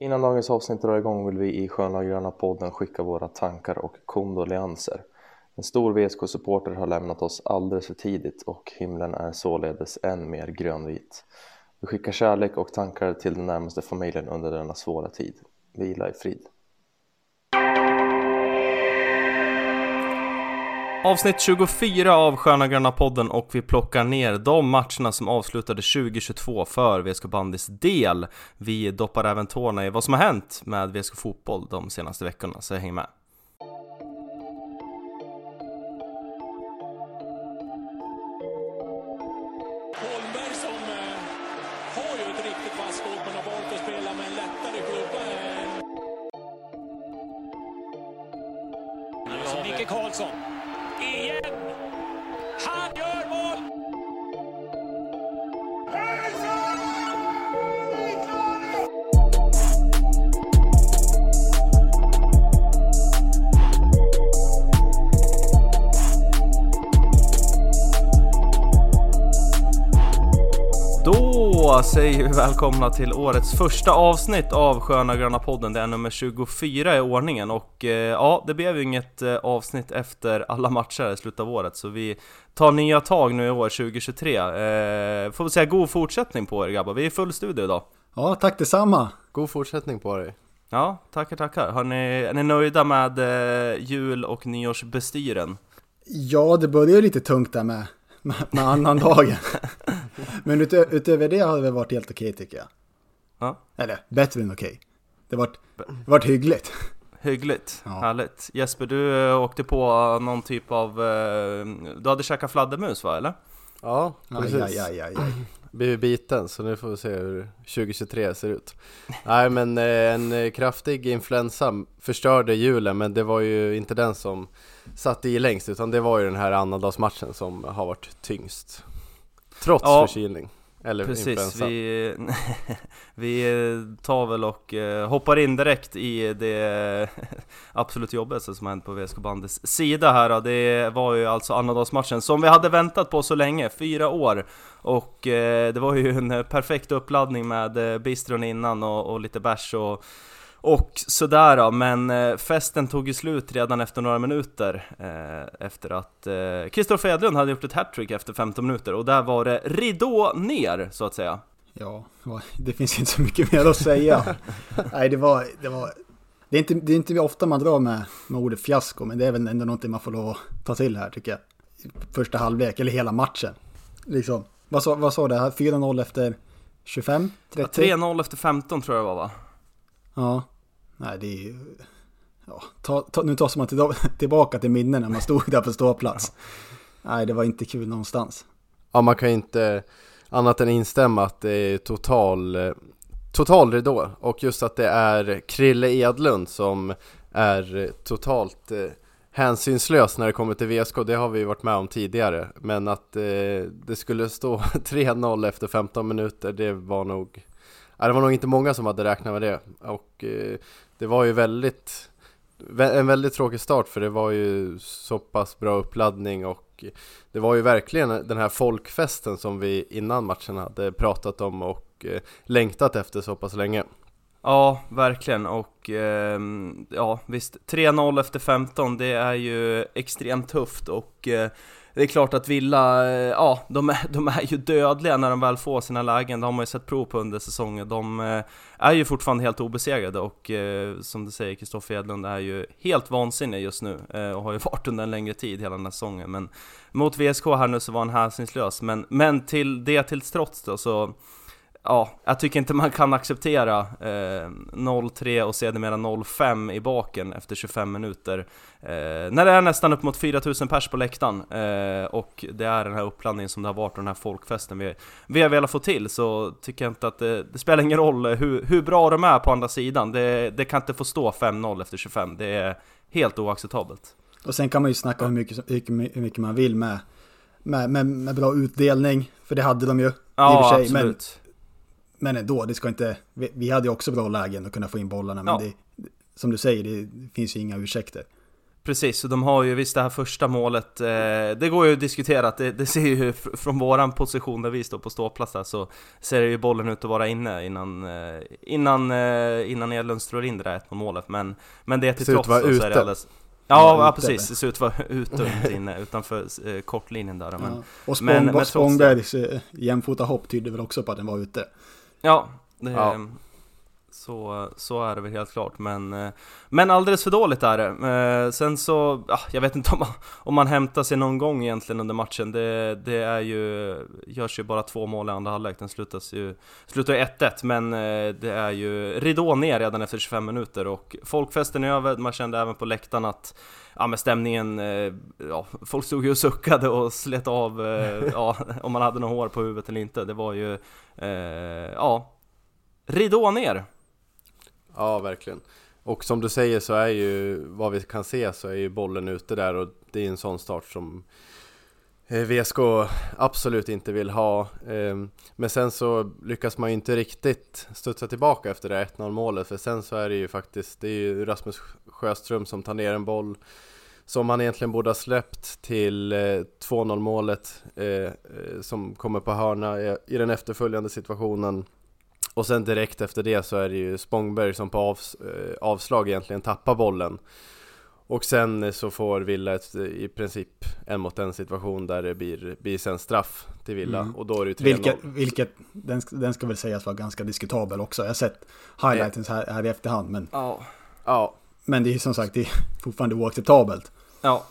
Innan dagens avsnitt drar igång vill vi i Sköna Gröna podden skicka våra tankar och kondoleanser. En stor VSK-supporter har lämnat oss alldeles för tidigt och himlen är således än mer grönvit. Vi skickar kärlek och tankar till den närmaste familjen under denna svåra tid. Vila i frid. Avsnitt 24 av Sköna Gröna podden och vi plockar ner de matcherna som avslutade 2022 för VSK Bandys del. Vi doppar även tårna i vad som har hänt med VSK Fotboll de senaste veckorna, så häng med. Välkomna till årets första avsnitt av Sköna Gröna podden. Det är nummer 24 i ordningen och eh, ja, det blev ju inget eh, avsnitt efter alla matcher i slutet av året så vi tar nya tag nu i år 2023. Eh, får vi säga god fortsättning på er grabbar, vi är i full studio idag. Ja, tack detsamma. God fortsättning på dig. Ja, tackar tackar. Har ni, är ni nöjda med eh, jul och nyårsbestyren? Ja, det började ju lite tungt där med, med, med annandagen. Men utö utöver det har det varit helt okej tycker jag. Ja. Eller bättre än okej. Det har varit, varit hyggligt. Hyggligt, Ja. härligt. Jesper, du eh, åkte på någon typ av... Eh, du hade käkat fladdermus va, eller? Ja, precis. aj, aj, aj, aj. Blir biten, så nu får vi se hur 2023 ser ut. Nej men eh, en eh, kraftig influensa förstörde julen, men det var ju inte den som satte i längst, utan det var ju den här annandagsmatchen som har varit tyngst. Trots Ja, förkylning, eller Precis, influensa. vi, vi tar väl och eh, hoppar in direkt i det absolut jobbigaste som har hänt på VSK Bandys sida här då. Det var ju alltså annandagsmatchen som vi hade väntat på så länge, fyra år. Och eh, det var ju en perfekt uppladdning med eh, bistron innan och, och lite bärs och och sådär då, men eh, festen tog ju slut redan efter några minuter eh, efter att eh, Kristoffer Edlund hade gjort ett hattrick efter 15 minuter och där var det ridå ner så att säga. Ja, det finns inte så mycket mer att säga. Nej, det var... Det, var, det, är inte, det är inte ofta man drar med, med ordet fiasko, men det är väl ändå någonting man får lov att ta till här tycker jag. Första halvlek, eller hela matchen. Liksom. Vad sa, vad sa det? här? 4-0 efter 25? 30? 3-0 efter 15 tror jag det var va? Ja, nej det är ju... Ja, ta, ta, nu tar man till, tillbaka till minnen när man stod där på ståplats. Nej, det var inte kul någonstans. Ja, man kan ju inte annat än instämma att det är total, eh, total ridå och just att det är Krille Edlund som är totalt eh, hänsynslös när det kommer till VSK, det har vi varit med om tidigare. Men att eh, det skulle stå 3-0 efter 15 minuter, det var nog ja, det var nog inte många som hade räknat med det. Och eh, det var ju väldigt en väldigt tråkig start för det var ju så pass bra uppladdning och det var ju verkligen den här folkfesten som vi innan matchen hade pratat om och eh, längtat efter så pass länge. Ja, verkligen och ehm, ja visst 3-0 efter 15 det är ju extremt tufft och eh, det är klart att Villa, eh, ja de är, de är ju dödliga när de väl får sina lägen, det har man ju sett prov på under säsongen. De eh, är ju fortfarande helt obesegrade och eh, som du säger, Kristoffer Edlund är ju helt vansinnig just nu och har ju varit under en längre tid hela den här säsongen. Men mot VSK här nu så var han hänsynslös, men, men till det till trots då så Ja, jag tycker inte man kan acceptera eh, 0-3 och sedermera 0-5 i baken efter 25 minuter. Eh, när det är nästan upp mot 4000 pers på läktaren eh, och det är den här uppladdningen som det har varit och den här folkfesten vi, vi har velat få till så tycker jag inte att det, det spelar ingen roll hur, hur bra de är på andra sidan. Det, det kan inte få stå 5-0 efter 25, det är helt oacceptabelt. Och sen kan man ju snacka hur mycket, hur mycket man vill med, med, med, med bra utdelning. För det hade de ju. i och Ja, för sig, men, absolut. Men ändå, det ska inte... Vi, vi hade ju också bra lägen att kunna få in bollarna. Men Ja. det, som du säger, det finns ju inga ursäkter. Precis, och de har ju visst det här första målet, eh, det går ju att diskutera, det, det ser ju fr- från våran position där vi står på ståplats där så ser ju bollen ut att vara inne innan, eh, innan, eh, innan Edlund slår in det där 1 målet men, men det till Ser trots så, är det alldeles Ja, Ja, ja precis, det ser ut att vara ute och inte inne utanför eh, kortlinjen där men, Ja. Och Spång, men- Spångbergs eh, jämfota hopp tydde väl också på att den var ute. Ja, det, Ja. Så, så är det väl helt klart, men, eh, men alldeles för dåligt är det. Eh, sen så, ah, jag vet inte om man, om man hämtar sig någon gång egentligen under matchen. Det, det är ju, görs ju bara två mål i andra halvlek, den slutas ju, slutar ju 1-1, men eh, det är ju ridå ner redan efter 25 minuter och folkfesten är över, man kände även på läktaren att Ja men stämningen, ja, folk stod ju och suckade och slet av, ja, om man hade något hår på huvudet eller inte. Det var ju, eh, ja, ridå ner. Ja, verkligen. Och som du säger så är ju, vad vi kan se så är ju bollen ute där och det är en sån start som eh, VSK absolut inte vill ha. Ehm, men sen så lyckas man ju inte riktigt studsa tillbaka efter det 1-0 målet för sen så är det ju faktiskt, det är ju Rasmus Sjöström som tar ner en boll som han egentligen borde ha släppt till eh, 2-0 målet eh, som kommer på hörna i den efterföljande situationen. Och sen direkt efter det så är det ju Spångberg som på avs, eh, avslag egentligen tappar bollen. Och sen så får Villa ett, i princip en mot en situation där det blir, blir sen straff till Villa Mm. och då är det ju 3-0. Vilket, vilket den, den ska väl sägas vara ganska diskutabel också. Jag har sett highlights här, här i efterhand, men, Ja. Ja, men det är som sagt det är fortfarande oacceptabelt. Ja.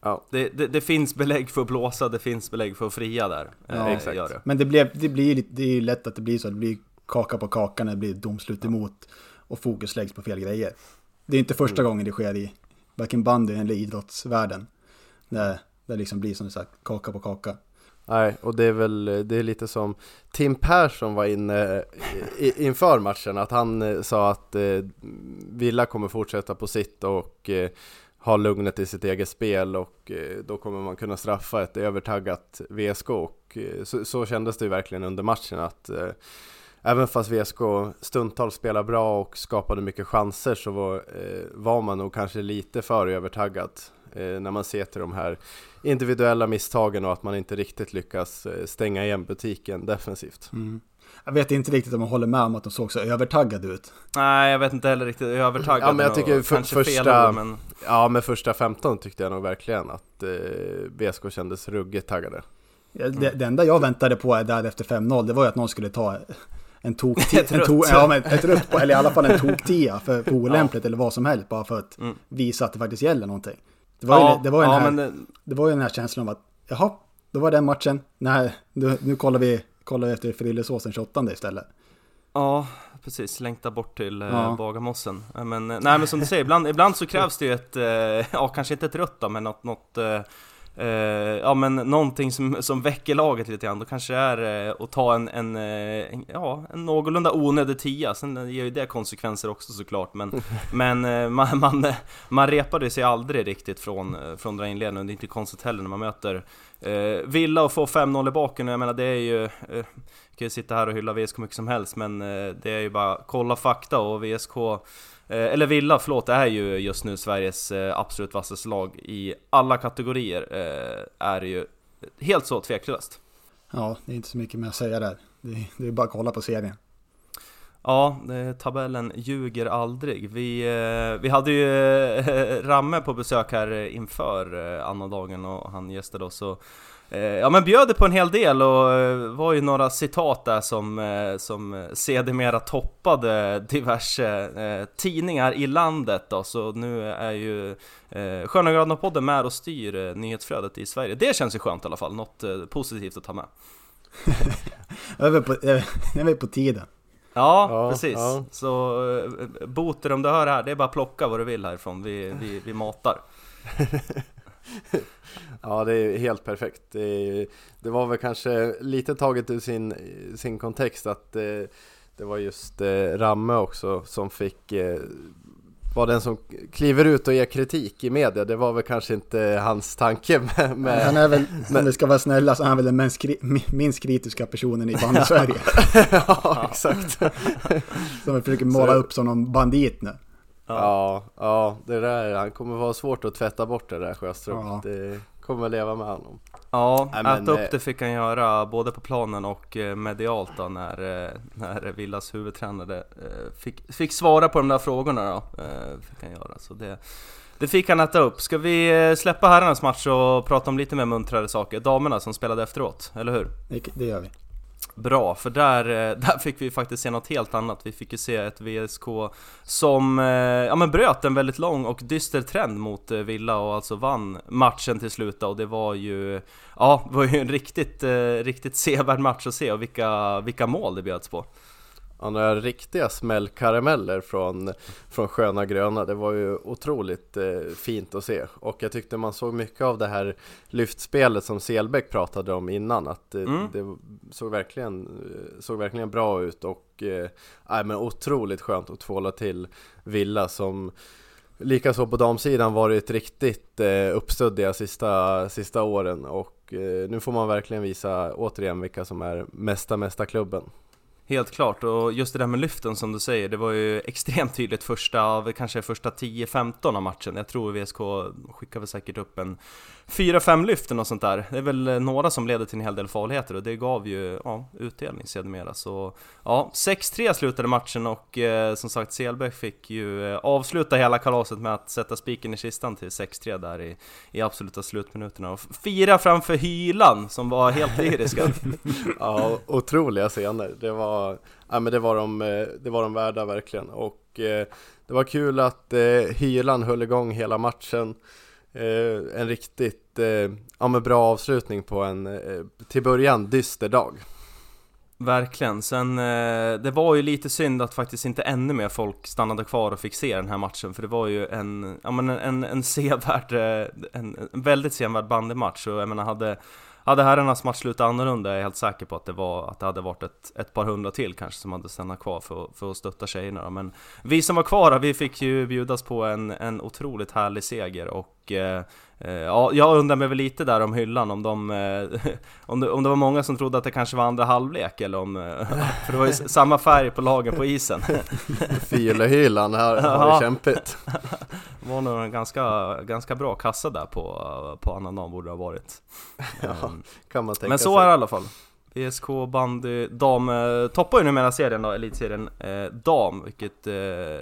ja. Det, det, det finns belägg för att blåsa, det finns belägg för att fria där. Ja, Eh, exakt. Gör det. Men det, blev, det, blir, det är ju lätt att det blir så. Det blir kaka på kaka när det blir domslut emot och fokus läggs på fel grejer. Det är inte första gången det sker i varken bandy eller idrottsvärlden. Där det liksom blir som du sagt kaka på kaka. Nej, och det är väl det är lite som Tim Persson var inne i, inför matchen, att han eh, sa att eh, Villa kommer fortsätta på sitt och eh, ha lugnet i sitt eget spel och eh, då kommer man kunna straffa ett övertaggat VSK och eh, så, så kändes det ju verkligen under matchen att eh, Även fast VSK stundtals spelar bra och skapade mycket chanser så var, eh, var man nog kanske lite för övertaggad eh, när man ser till de här individuella misstagen och att man inte riktigt lyckas eh, stänga igen butiken defensivt. Mm. Jag vet inte riktigt om jag håller med om att de såg så övertaggade ut. Nej, jag vet inte heller riktigt, jag är övertaggad Ja, men jag tycker för- kanske fel första- ord, men Ja, med första 15 tyckte jag nog verkligen att eh, VSK kändes ruggigt taggade. Ja, Det, det enda jag väntade på är där efter 5-0, det var ju att någon skulle ta en tok en rött. to, ja, men ett rött på, eller i alla fall en tok-tia för, för olämpligt eller vad som helst, bara för att Mm. visa att det faktiskt gäller någonting. Det var, ja, ju, det var ju ja, den här, men det, det var ju den här känslan av att, jaha, då var den matchen, nej, nu, nu kollar vi kollar vi efter frillesåsen 28 istället. Ja, precis. Längta bort till eh, Ja. Bagarmossen. Men, eh, nej men som du säger, ibland, ibland så krävs det ju ett, eh, ja kanske inte ett rött då, men något, något ja men någonting som, som väcker laget lite grann. Då kanske det är eh, att ta en, en, eh, en, ja, en någorlunda onödig tia. Sen ger ju det konsekvenser också såklart. Men, men eh, man, man, eh, man repade sig aldrig riktigt från, eh, från den inledningen. Det är inte konstigt heller när man möter eh, Villa och får 5-0 i baken. Jag menar det är ju eh, kan ju sitta här och hylla VSK mycket som helst men eh, det är ju bara kolla fakta och VSK eh, Eh, eller Villa, förlåt, är ju just nu Sveriges eh, absolut vassaste lag i alla kategorier. Eh, är ju helt så tveklöst. Ja, det är inte så mycket mer att säga där. Det, det är bara att kolla på serien. Ja, tabellen ljuger aldrig. Vi, eh, vi hade ju eh, Ramme på besök här inför eh, annandagen och han gästade oss och Ja men bjöd på en hel del och var ju några citat där som, som sedermera toppade diverse tidningar i landet då, så nu är ju eh, Sköna podden med och styr nyhetsflödet i Sverige. Det känns ju skönt i alla fall, något positivt att ta med. Över på, över på tiden. Ja, Ja, precis. ja. Så eh, Boter om du hör här, det är bara att plocka vad du vill härifrån. Vi, vi, vi matar. Ja, det är helt perfekt. Det, det var väl kanske lite taget ur sin, sin kontext att eh, det var just eh, Ramme också som fick eh, var den som kliver ut och ger kritik i media. Det var väl kanske inte hans tanke med, med Han är väl, om vi ska vara snälla, så är han väl den minst, kri- mi- minst kritiska personen i bandy-Sverige. ja, exakt. Som vi försöker måla upp som någon bandit nu. Ja, ja, det där, han kommer vara svårt att tvätta bort det där Sjöström. Ja. Det kommer leva med honom. Ja, Nej, men, äta upp eh, det fick han göra både på planen och eh, medialt då när, eh, när Villas huvudtränare fick, fick svara på de där frågorna då. Fick han göra. Så det, det fick han äta upp. Ska vi släppa herrarnas match och prata om lite mer muntrare saker? Damerna som spelade efteråt, eller hur? Det, det gör vi. Bra, för där, eh, där fick vi faktiskt se något helt annat. Vi fick ju se ett VSK som eh, ja, men bröt en väldigt lång och dyster trend mot eh, Villa och alltså vann matchen till slut och det var ju Ja, var ju en riktigt, riktigt sevärd match att se och vilka, vilka mål det bjöds på. Ja, några riktiga smällkarameller från, från Sköna Gröna, det var ju otroligt eh, fint att se. Och jag tyckte man såg mycket av det här lyftspelet som Selbäck pratade om innan, att eh, Mm. det såg verkligen, eh, såg verkligen bra ut och eh, nej, men otroligt skönt att tvåla till Villa som Likaså på damsidan varit riktigt eh, uppstöddiga sista, sista åren och eh, nu får man verkligen visa återigen vilka som är mesta, mesta klubben. Helt klart, och just det där med lyften som du säger, det var ju extremt tydligt första, av kanske första 10-15 av matchen. Jag tror VSK skickar väl säkert upp en 4-5 lyften och sånt där. Det är väl några som leder till en hel del farligheter och det gav ju ja, utdelning sedermera. Så ja, 6-3 slutade matchen och eh, som sagt Selberg fick ju eh, avsluta hela kalaset med att sätta spiken i kistan till 6-3 där i, i absoluta slutminuterna och fira framför Hylan som var helt lyriska. Ja, otroliga scener. Det var, ja, men det var, de, eh, det var de värda verkligen. Och eh, det var kul att eh, Hyland höll igång hela matchen. Eh, en riktigt ja, men bra avslutning på en, till början, dyster dag. Verkligen, sen eh, det var ju lite synd att faktiskt inte ännu mer folk stannade kvar och fick se den här matchen för det var ju en, ja men en, en, en sevärd, eh, en, en väldigt sevärd bandymatch och jag menar hade hade herrarnas match slutat annorlunda är jag helt säker på att det, var, att det hade varit ett, ett par hundra till kanske som hade stannat kvar för, för att stötta tjejerna då. Men vi som var kvar, vi fick ju bjudas på en, en otroligt härlig seger och eh, Ja, jag undrar mig väl lite där om hyllan, om de... Eh, om, det, om det var många som trodde att det kanske var andra halvlek eller om... eh, För det var ju samma färg på lagen på isen. Fylehylan här har Ja. det kämpigt. Det var nog en ganska, ganska bra kassa där på, på annan dag borde det ha varit. Ehm, Kan man tänka Men så sig. är det i alla fall. VSK bandy dam eh, toppar ju numera serien då, elitserien eh, dam, vilket eh,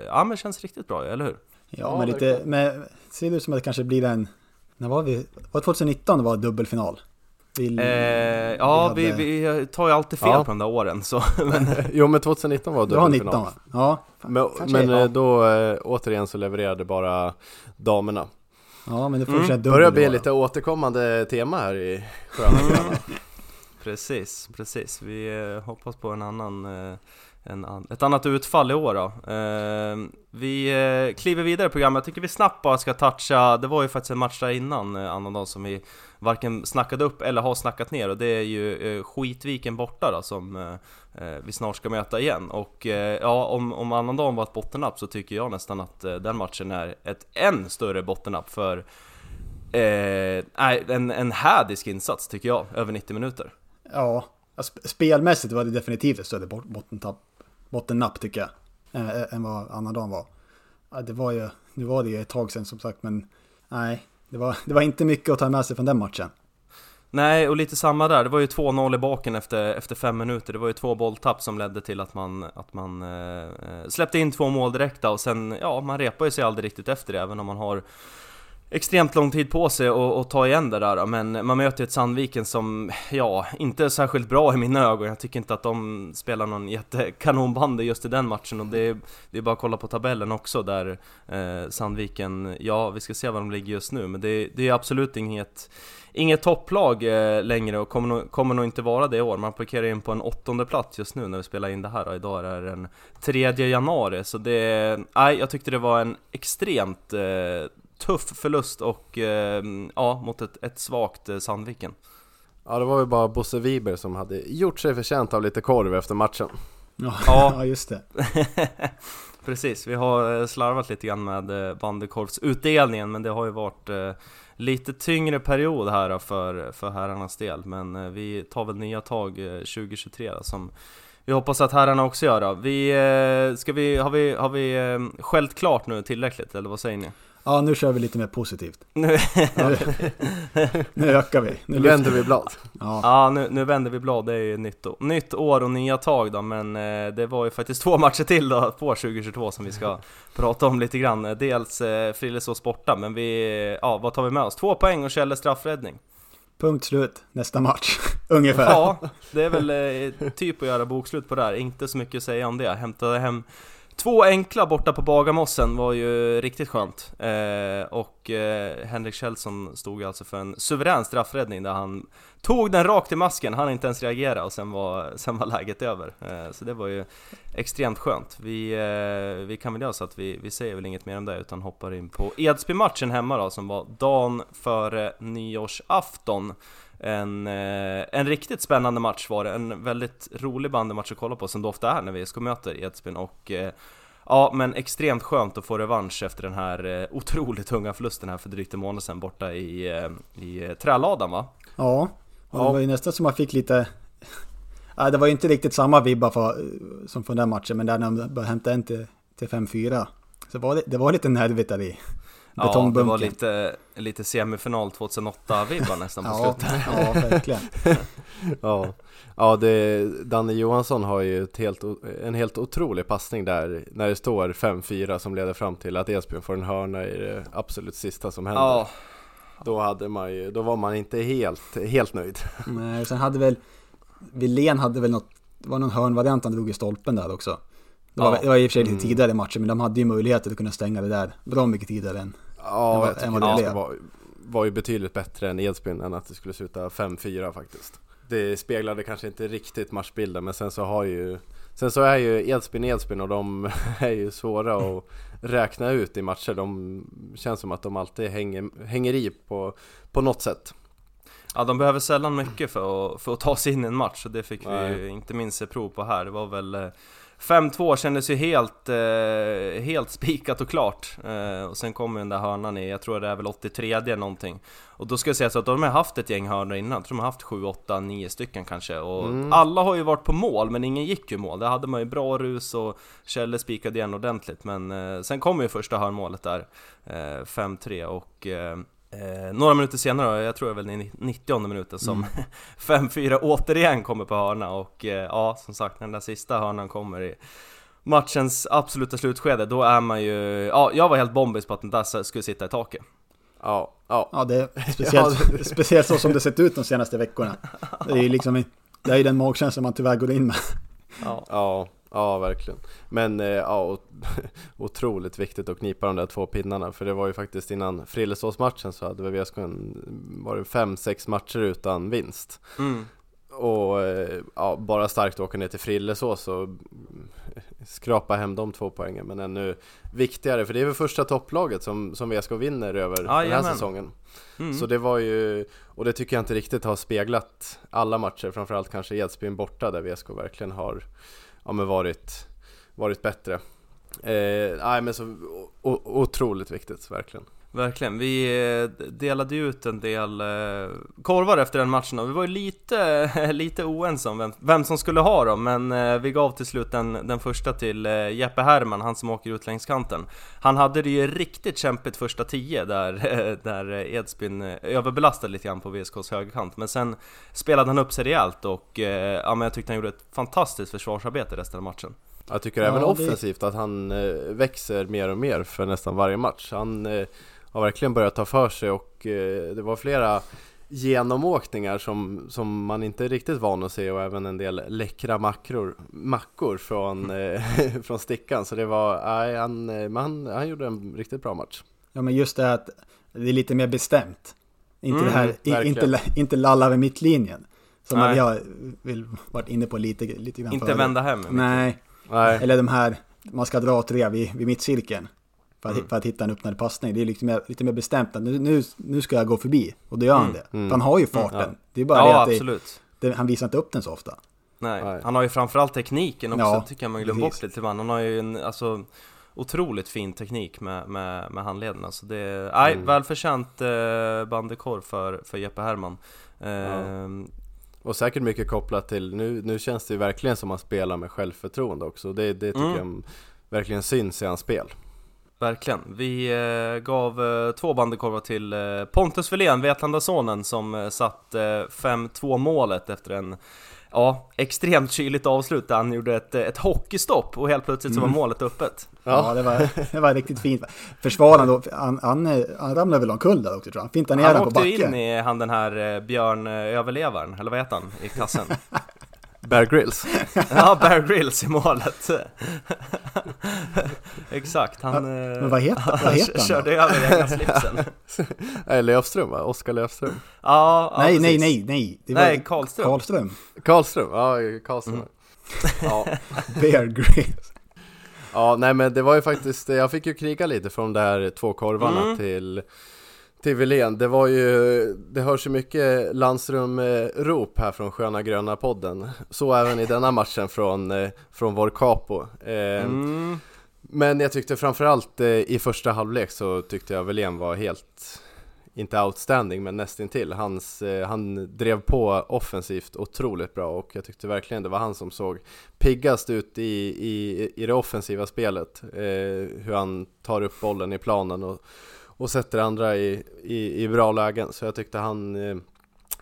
ja men känns riktigt bra eller hur? Ja, Ja, men lite, men ser det ut som att det kanske blir en, när var vi? Var det 2019 det var dubbelfinal? Vi, Eh, ja, vi, hade- vi tar ju alltid fel Ja. på de där åren så, men Jo men 2019 var Du har dubbelfinal. 19 va? Ja, Men, men ja. eh, då eh, återigen så levererade bara damerna. ja, men det får Mm. Det börjar bli lite återkommande tema här i Sköna precis, precis. Vi eh, hoppas på en annan eh, an- ett annat utfall i år då. Eh, vi eh, kliver vidare i programmet, jag tycker vi snabbt bara ska toucha, det var ju faktiskt en match där innan eh, annan dag som vi varken snackade upp eller har snackat ner och det är ju eh, Skitviken borta då som eh, eh vi snart ska möta igen. Och eh, ja, om, om annandagen var ett bottennapp så tycker jag nästan att eh, den matchen är ett än större bottennapp för eh, nej, en, en hädisk insats tycker jag, över 90 minuter. Ja, spelmässigt var det definitivt ett större bottentapp bottentapp, bottennapp tycker jag. Än, än vad annandagen var. Ja, det var ju, nu var det ju ett tag sedan som sagt, men nej, det var, det var inte mycket att ta med sig från den matchen. Nej, och lite samma där. Det var ju 2-0 i baken efter, efter fem minuter. Det var ju två bolltapp som ledde till att man, att man eh, eh släppte in två mål direkt och sen, ja, man repar ju sig aldrig riktigt efter det, även om man har extremt lång tid på sig att ta igen det där. Men man möter ju ett Sandviken som, ja, inte är särskilt bra i mina ögon. Jag tycker inte att de spelar någon jättekanonbandy just i den matchen och det är, det är bara att kolla på tabellen också där eh, Sandviken, ja, vi ska se var de ligger just nu, men det, det är absolut inget Inget topplag eh, längre och kommer nog, kommer nog inte vara det i år. Man parkerar in på en åttonde plats just nu när vi spelar in det här. Och idag är det den 3 januari. Så det... Nej, jag tyckte det var en extremt eh, tuff förlust och eh, ja, mot ett, ett svagt eh, Sandviken. Ja det var ju bara Bosse Wiber som hade gjort sig förtjänt av lite korv efter matchen. Ja, Ja. just det. Precis, vi har eh, slarvat lite grann med eh, bandykorvsutdelningen men det har ju varit lite tyngre period här för, för herrarnas del. Men vi tar väl nya tag eh, 2023 då, som vi hoppas att herrarna också gör det. Vi, eh, ska vi, har vi, har vi eh, skällt klart nu tillräckligt, eller vad säger ni? Ja, nu kör vi lite mer positivt. Nu, Nu ökar vi. Nu vänder vi blad. Ja, ja, nu, nu vänder vi blad, det är ju nytt, nytt år och nya tag då, men eh, det var ju faktiskt två matcher till då på 2022 som vi ska prata om lite grann. Dels eh, Frillesås borta, men vi, ja vad tar vi med oss? Två poäng och Kjelle straffräddning punkt slut. Nästa match. Ungefär. Ja, det är väl eh, typ att göra bokslut på det här, inte så mycket att säga om det. Hämtade hem två enkla borta på Bagarmossen var ju riktigt skönt. Eh, och eh, Henrik Kjellson stod alltså för en suverän straffräddning där han tog den rakt i masken, han inte ens reagera och sen var, sen var läget över. Eh, så det var ju extremt skönt. Vi, eh, vi kan väl göra så att vi, vi säger väl inget mer om det utan hoppar in på Edsby-matchen hemma då som var dagen före nyårsafton. En, eh, en riktigt spännande match var det, en väldigt rolig bandymatch att kolla på som det ofta är när VSK möter Edsbyn och eh, Ja men extremt skönt att få revansch efter den här eh, otroligt tunga förlusten här för drygt en månad sedan borta i, i träladan va? Ja, och det Ja. var ju nästan som man fick lite... Nej, det var ju inte riktigt samma vibbar för, som från den matchen, men där när de började hämta en till, till 5-4. Så var det, det var lite nervigt där i Ja, det var lite, lite semifinal 2008-vibbar nästan på ja, slutet ja, verkligen. Ja, ja det, Danne Johansson har ju ett helt, en helt otrolig passning där när det står 5-4 som leder fram till att Esbjörn får en hörna i det absolut sista som händer. Ja, Då, hade man ju, då var man inte helt, helt nöjd. Nej, sen hade väl... Wilén hade väl något... Det var någon hörnvariant han drog i stolpen där också. Det var, Ja. det var i och för sig lite Mm. tidigare i matchen, men de hade ju möjlighet att kunna stänga det där bra mycket tidigare än... Ja, Än vad- jag tycker det var, var ju betydligt bättre än Edsbyn än att det skulle sluta 5-4 faktiskt. Det speglade kanske inte riktigt matchbilden men sen så har ju Sen så är ju Edsbyn Edsbyn och de är ju svåra att räkna ut i matcher. De känns som att de alltid hänger, hänger i på, på något sätt. Ja, de behöver sällan mycket för att, för att ta sig in i en match och det fick vi Nej. ju inte minst se prov på här. Det var väl eh, 5-2 kändes ju helt, eh, helt spikat och klart. Eh, och sen kom ju den där hörnan i, jag tror det är väl 83 någonting. Och då ska jag säga så att de har haft ett gäng hörnor innan, jag tror de har haft 7, 8, 9 stycken kanske. Och Mm. alla har ju varit på mål, men ingen gick ju mål. Där hade man ju bra rus och Kjelle spikade igen ordentligt. Men eh, sen kom ju första hörnmålet där, eh, 5-3 och eh, några minuter senare, jag tror det är väl i 90 minuten som 5-4 återigen kommer på hörna och eh, ja, som sagt när den där sista hörnan kommer i matchens absoluta slutskede, då är man ju... Ja, jag var helt bombis på att den där skulle sitta i taket. Ja, ja. Ja, det är speciellt, speciellt så som det sett ut de senaste veckorna. Det är ju liksom... Det är den magkänslan man tyvärr går in med. Ja, Ja, ja verkligen. Men eh, ja, otroligt viktigt att knipa de där två pinnarna. För det var ju faktiskt innan Frillesås-matchen så hade VSK en, var det fem, sex matcher utan vinst. mm. Och eh, ja, bara starkt att åka ner till Frillesås och skrapa hem de två poängen. Men ännu viktigare, för det är väl första topplaget som, som VSK vinner över den här Jajamän. säsongen. Mm. Så det var ju, och det tycker jag inte riktigt har speglat alla matcher, framförallt kanske Edsbyn borta där VSK verkligen har ja, men varit, varit bättre. Eh, nej men så o- otroligt viktigt, verkligen. Verkligen, vi eh, delade ut en del eh, korvar efter den matchen och vi var ju lite, lite oense om vem, vem som skulle ha dem Men eh, vi gav till slut den, den första till Jeppe Herman, han som åker ut längs kanten. Han hade det ju riktigt kämpigt första tio där, där Edsbyn överbelastade lite grann på VSKs högerkant Men sen spelade han upp sig rejält och ja, men jag tyckte han gjorde ett fantastiskt försvarsarbete resten av matchen. Jag tycker Ja, även det- offensivt att han växer mer och mer för nästan varje match. Han eh, har verkligen börjat ta för sig och eh, det var flera genomåkningar som, som man inte är riktigt van att se och även en del läckra makror, mackor från, eh, från stickan. Så det var, nej, han, eh, men han, han gjorde en riktigt bra match. Ja, men just det att det är lite mer bestämt. Inte Mm, det här, i, inte, inte lalla vid mittlinjen. Som Nej. vi har vill, varit inne på lite, lite grann Inte förut. vända hem Nej, Nej, eller de här, man ska dra tre vid, vid mittcirkeln. För att, Mm. för att hitta en öppnad passning. Det är lite mer, lite mer bestämt. att Nu, nu, nu ska jag gå förbi. Och då gör han Mm, det. mm. För han har ju farten. ja. Det är bara Ja det att absolut det, han visar inte upp den så ofta. Nej, Nej. han har ju framförallt tekniken också, Ja, tycker jag man glömmer bort lite ibland. Han har ju en, alltså otroligt fin teknik med, med, med handlederna. Så det är, nej, Mm. välförtjänt eh, bandekorv för, för Jeppe Herman. Ehm, Och säkert mycket kopplat till, nu, nu känns det ju verkligen som att han spelar med självförtroende också. Det, det tycker Mm. jag verkligen syns i hans spel. Verkligen. Vi eh, gav eh, två bandykorvar till eh, Pontus Wilén, Vetlanda-sonen, som satt eh, 5-2 målet efter en Ja, extremt kyligt avslut där han gjorde ett, ett hockeystopp och helt plötsligt så var målet öppet. Ja, det, var, det var riktigt fint. Försvararen då, han, han, han ramlade väl omkull där också tror jag. Han fintade ner Han den på åkte ju in backen. i han den här Björn Överlevaren, eller vad heter han, i kassen? Bear Grylls. ja, Bear Grylls i målet. Exakt, han, eh, Men vad heter, vad heter han körde då? över egna slipsen. Nej, Löfström va? Oskar Löfström. Ja, ja, Nej, nej, precis. nej, nej. Det var Nej, Karlström. Karlström. Karlström, ja Karlström. Mm. Ja. Bear Grylls. ja, nej men det var ju faktiskt, jag fick ju kriga lite från de här två korvarna Mm. till till Wilén. Det var ju, det hörs ju mycket Landström-rop här från Sköna Gröna podden. Så även i denna matchen från, eh, från vår capo. Eh, Mm. Men jag tyckte framförallt eh, i första halvlek så tyckte jag Wilén var helt, inte outstanding men nästintill. Hans, han drev på offensivt otroligt bra och jag tyckte verkligen det var han som såg piggast ut i, i, i det offensiva spelet. Hur han tar upp bollen i planen och, och sätter andra i, i, i bra lägen. Så jag tyckte han eh,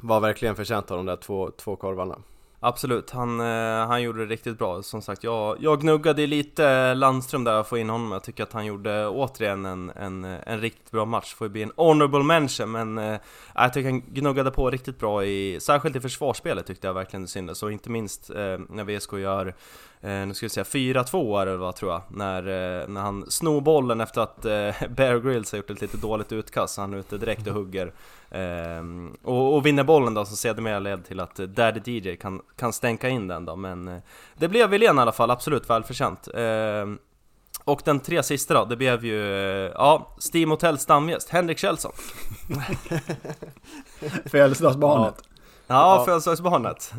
var verkligen förtjänt av de där två, två korvarna. Absolut, han, eh, han gjorde det riktigt bra. Som sagt, jag, jag gnuggade lite Landström där att få in honom. Jag tycker att han gjorde återigen en, en, en riktigt bra match. Får ju bli en honorable mention, men eh, jag tycker han gnuggade på riktigt bra i, särskilt i försvarsspelet tyckte jag verkligen det syntes. Och inte minst eh, när VSK gör, nu ska vi säga 4-2 är det vad tror jag, när, eh, när han snor bollen efter att eh, Bear Grylls har gjort ett lite dåligt utkast. Så han är ute direkt och hugger. Ehm, och, och vinner bollen då som sedermera leder till att eh, Daddy DJ kan, kan stänka in den då men eh, Det blev Wilén i alla fall, absolut välförtjänt Och den tre sista då, det blev ju, eh, ja, Steam Hotel stamgäst, Henrik Kjellson Födelsedagsbarnet. Ja, Ja. födelsedagsbarnet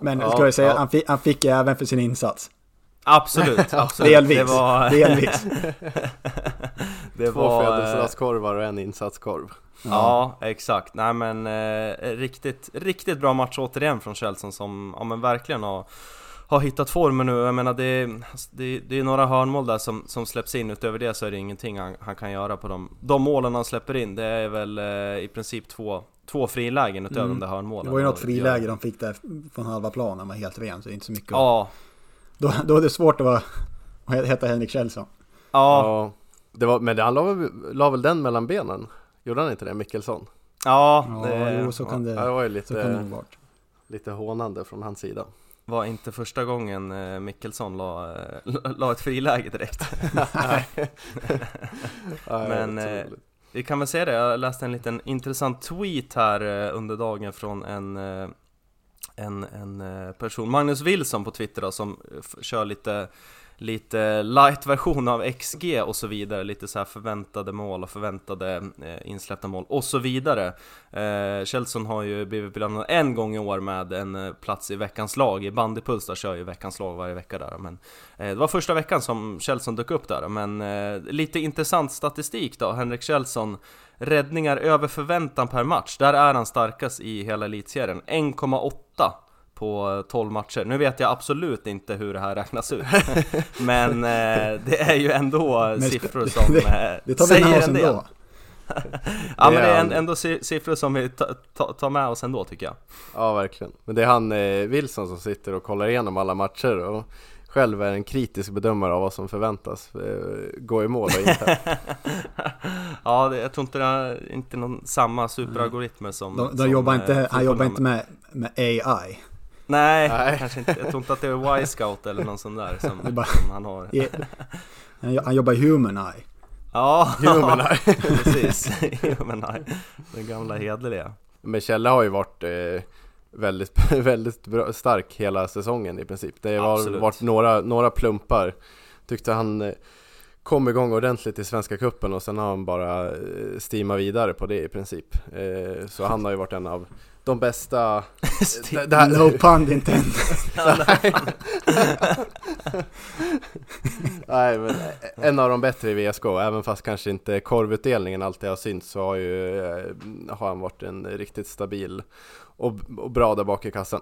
Men Ja, ska vi säga, ja. han, fick, han fick även för sin insats. Absolut, absolut Delvis. Det var, Delvis. det Två var, födelsedagskorvar och en insatskorv. Ja, exakt. Nej men eh, riktigt, riktigt bra match återigen från Chelsea som ja, men verkligen har, har hittat formen nu. Jag menar det, är- det, det är några hörnmål där som, som släpps in. Utöver det så är det ingenting han, han kan göra på de, de målen han släpper in. Det är väl eh, i princip två, två frilägen utöver Mm. de där hörnmålen. Det var ju något friläge de fick där från halva planen, var helt ren så det är inte så mycket. Ja, Då, då är det svårt att, vara, att heta Henrik Kjellson. ja, Ja, det var, men han la, väl- la väl den mellan benen? Gjorde han inte det, Mickelsson? ja, Ja, det jo, så kan det, Ja, det var ju så kan det nog lite, lite hånande från hans sida. var inte första gången eh, Mickelsson la, eh, la ett friläge direkt. Nej, Men, eh. Vi kan väl säga det, jag läste en liten intressant tweet här eh, under dagen från en, eh, en, en eh, person, Magnus Wilson på Twitter då, som kör lite Lite light-version av XG och så vidare, lite så här förväntade mål och förväntade eh, insläppta mål och så vidare. Eh, Kjellson har ju blivit belönad en gång i år med en eh, plats i veckans lag, i Bandypuls där kör ju veckans lag varje vecka där men eh, Det var första veckan som Kjellson dök upp där. Men eh, lite intressant statistik då, Henrik Kjellson Räddningar över förväntan per match, där är han starkast i hela elitserien. 1,8 på 12 matcher. Nu vet jag absolut inte hur det här räknas ut Men eh, det är ju ändå sp- siffror som det- eh, Det tar vi säger en del. Ja men Det det är han. ändå si- siffror som vi ta- ta- tar med oss ändå tycker jag Ja, verkligen. Men det är han eh, Wilson som sitter och kollar igenom alla matcher och själv är en kritisk bedömare av vad som förväntas eh, gå i mål och inte. Ja, det, jag tror inte det är inte någon samma superalgoritmer som De, de som, jobbar eh, inte, han fotbollen jobbar inte med, med AI. Nej, Nej. kanske inte. Jag tror inte att det är Y-scout eller någon sån där som, bara- som han har I- Han, jobbar i Human Eye. Ja, Human Eye. precis Human Eye Den gamla hederliga Men Kjelle har ju varit eh, väldigt, väldigt bra, stark hela säsongen i princip. Det har Absolut. varit några, några plumpar. Tyckte han eh, kom igång ordentligt i Svenska Cupen och sen har han bara eh, steamat vidare på det i princip. Eh, så han har ju varit en av de bästa... Stick. det här, No pun intended. Nej, men en av de bättre i VSK, även fast kanske inte korvutdelningen alltid har synts så har, ju, eh, har han varit en riktigt stabil och, och bra där bak i kassan.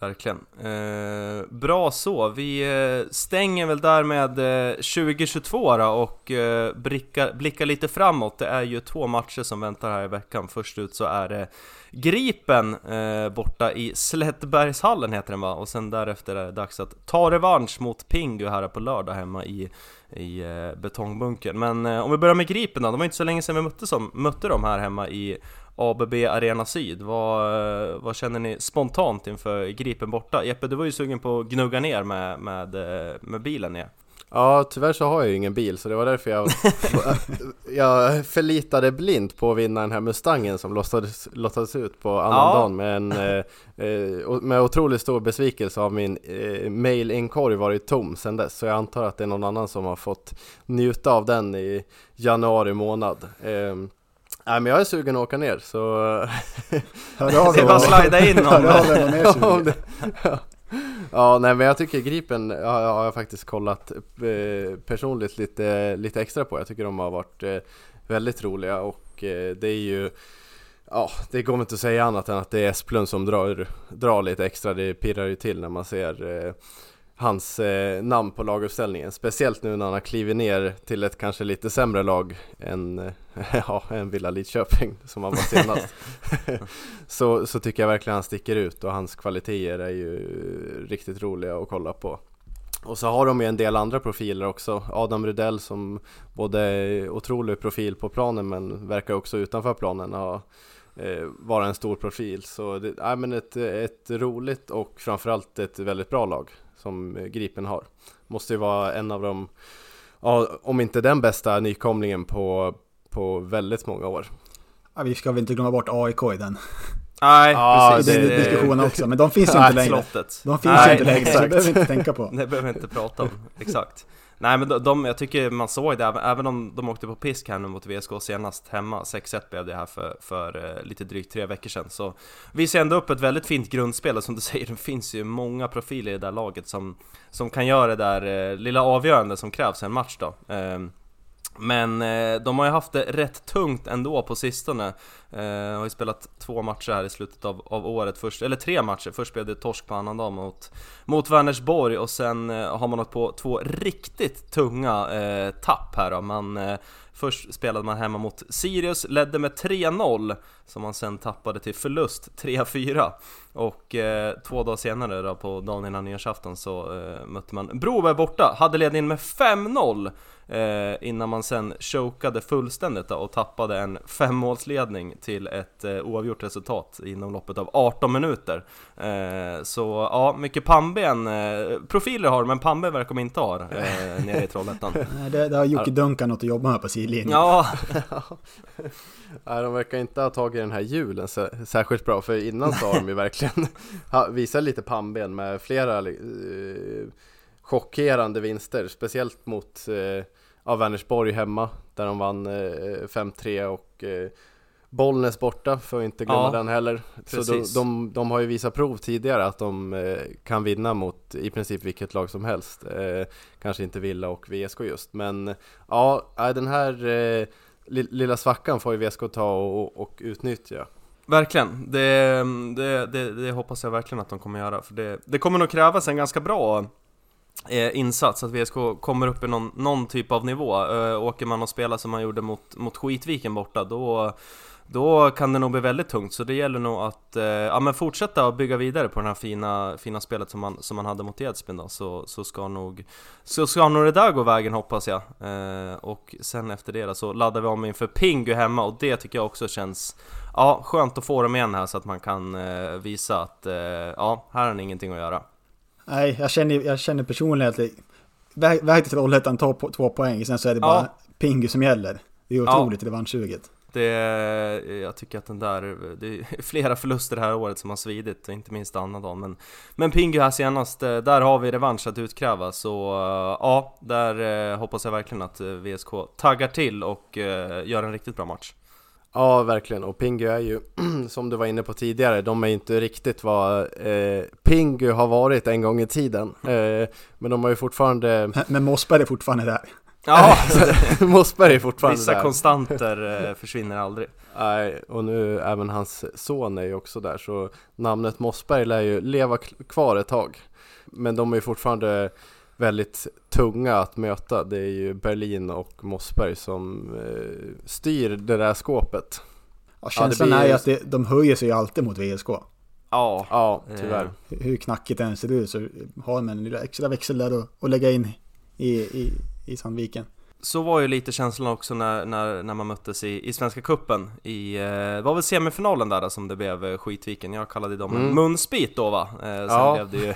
Verkligen. Eh, bra så, vi eh, stänger väl där med eh, 2022 då och eh, blickar, blickar lite framåt. Det är ju två matcher som väntar här i veckan. Först ut så är det Gripen eh, borta i Slättbergshallen heter den va? Och sen därefter är det dags att ta revansch mot Pingu här på lördag hemma i, i eh, betongbunkern. Men eh, om vi börjar med Gripen då, det var inte så länge sedan vi mötte, som, mötte dem här hemma i ABB Arena Syd. Vad, vad känner ni spontant inför Gripen borta? Jeppe, du var ju sugen på att gnugga ner med, med, med bilen ner. Ja, tyvärr så har jag ju ingen bil så det var därför jag, jag förlitade blint på att vinna den här Mustangen som lottades, lottades ut på annandagen Ja. med en eh, eh, med otroligt stor besvikelse har min eh, mailinkorg varit tom sedan dess så jag antar att det är någon annan som har fått njuta av den i januari månad. Eh, Nej men jag är sugen att åka ner så Hör av Det är bara slida in om dig om Ja, det- ja. ja, nej men jag tycker Gripen har, har jag faktiskt kollat eh, personligt lite, lite extra på. Jag tycker de har varit eh, väldigt roliga och eh, det är ju Ja, det går inte att säga annat än att det är Esplund som drar, drar lite extra. Det pirrar ju till när man ser hans eh, namn på laguppställningen. Speciellt nu när han har klivit ner till ett kanske lite sämre lag än, eh, ja, än Villa Lidköping som han var senast. så, så tycker jag verkligen han sticker ut och hans kvaliteter är ju riktigt roliga att kolla på. Och så har de ju en del andra profiler också. Adam Rydell som både är otrolig profil på planen men verkar också utanför planen ha eh, vara en stor profil. Så det är men ett, ett roligt och framförallt ett väldigt bra lag som eh, Gripen har. Måste ju vara en av de, ja, om inte den bästa nykomlingen på, på väldigt många år. Ja, vi ska väl inte glömma bort AIK i den, Nej, Ja, precis. i den det- diskussionen också. Men de finns ju inte längre. Slottet. De finns Nej, ju inte längre, så det exakt. behöver vi inte tänka på. Det behöver vi inte prata om, exakt. Nej men de, de, jag tycker man såg det, även, om de åkte på pisk här nu mot VSK senast hemma, 6-1 blev det här för, för eh, lite drygt tre veckor sedan, så visar ändå upp ett väldigt fint grundspel, och som du säger, det finns ju många profiler i det där laget som, som kan göra det där eh, lilla avgörande som krävs i en match då. Ehm, men eh, de har ju haft det rätt tungt ändå på sistone. Eh, har ju spelat två matcher här i slutet av, av året, först, eller tre matcher. Först blev det torsk på annandag mot, mot Vänersborg och sen eh, har man åkt på två riktigt tunga eh, tapp här då. Man, eh, först spelade man hemma mot Sirius, ledde med 3-0 som man sen tappade till förlust 3-4 och eh, två dagar senare då på dagen innan nyårsafton så eh, mötte man Broberg borta, hade ledningen med 5-0 eh, innan man sen chokade fullständigt då, och tappade en femmålsledning till ett eh, oavgjort resultat inom loppet av 18 minuter. Eh, så ja, mycket pannben, eh, profiler har men pannben verkar de inte ha nere i Trollhättan. Nej, Det, det har Jocke Duncan något att jobba med på sidlinjen. Ja, Nej, de verkar inte ha tagit den här julen sä- särskilt bra för innan så har de ju verkligen visat lite pannben med flera eh, chockerande vinster, speciellt mot eh, ja, Vänersborg hemma där de vann eh, 5-3 och eh, Bollnäs borta, får vi inte glömma Ja, den heller. Så de, precis. de, de har ju visat prov tidigare att de eh, kan vinna mot i princip vilket lag som helst. Eh, kanske inte Villa och VSK just, men ja, den här eh, lilla svackan får ju VSK ta och, och utnyttja. Verkligen, det, det, det, det hoppas jag verkligen att de kommer göra för det, det kommer nog krävas en ganska bra eh, insats, att VSK kommer upp i någon, någon typ av nivå. Eh, åker man och spelar som man gjorde mot, mot Skitviken borta, då, då kan det nog bli väldigt tungt. Så det gäller nog att eh, ja, men fortsätta att bygga vidare på det här fina, fina spelet som man, som man hade mot Edsbyn då, så, så, ska nog, så ska nog det där gå vägen hoppas jag. Eh, och sen efter det då, så laddar vi om inför Pingu hemma och det tycker jag också känns Ja, skönt att få dem igen här så att man kan eh, visa att eh, ja, här har ni ingenting att göra. Nej, jag känner, jag känner personligen att det- väg, väg till Trollhättan, ta på, två poäng, sen så är det bara Ja. Pingu som gäller. Det är Ja. otroligt revanschsuget. Det, jag tycker att den där, det är flera förluster det här året som har svidit, inte minst annandagen men Men Pingu här senast, eh, där har vi revansch att utkräva så eh, ja, där eh, hoppas jag verkligen att VSK taggar till och gör en riktigt bra match. Ja, verkligen. Och Pingu är ju, som du var inne på tidigare, de är inte riktigt vad eh, Pingu har varit en gång i tiden. Eh, men de har ju fortfarande... Men Mossberg är fortfarande där. Ja, Mossberg är fortfarande vissa där. konstanter eh, försvinner aldrig. Nej, och nu även hans son är ju också där, så namnet Mossberg lär ju leva kvar ett tag. Men de är ju fortfarande väldigt tunga att möta. Det är ju Berlin och Mossberg som eh, styr det där skåpet. Ja, känslan blir- är ju att det, de höjer sig ju alltid mot VSK. Ja, Ja, tyvärr. Eh, Hur knackigt det än ser ut så har de en lilla extra växel där att, att lägga in i, i, i Sandviken. Så var ju lite känslan också när, när, när man möttes i, i Svenska Cupen i, eh, var väl semifinalen där som det blev eh, Skitviken, jag kallade dem en Mm. munsbit då va? Eh, sen Ja. blev, det ju,